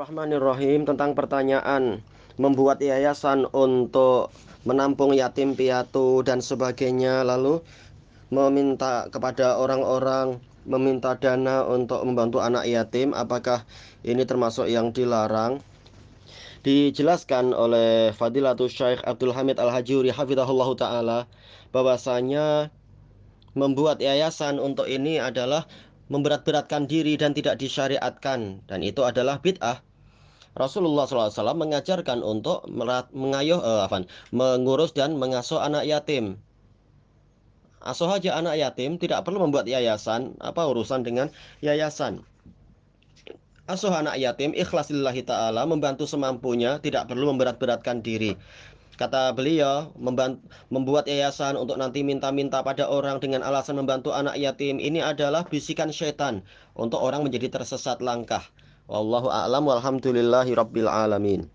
Rahmanirrahim tentang pertanyaan membuat yayasan untuk menampung yatim piatu dan sebagainya lalu meminta kepada orang-orang meminta dana untuk membantu anak yatim. Apakah ini termasuk yang dilarang? Dijelaskan oleh Fadilatul Syekh Abdul Hamid Al-Hajuri hafizahullah taala bahwasanya membuat yayasan untuk ini adalah memberat-beratkan diri dan tidak disyariatkan. Dan itu adalah bid'ah Rasulullah SAW mengajarkan untuk mengayuh eh, apa, mengurus dan mengasuh anak yatim. Asuh aja anak yatim tidak perlu membuat yayasan, apa urusan dengan yayasan. Asuh anak yatim ikhlas lillahi ta'ala membantu semampunya, tidak perlu memberat-beratkan diri. Kata beliau, membuat yayasan untuk nanti minta-minta pada orang dengan alasan membantu anak yatim ini adalah bisikan syaitan untuk orang menjadi tersesat langkah. Wallahu a'lam walhamdulillahi rabbil alamin.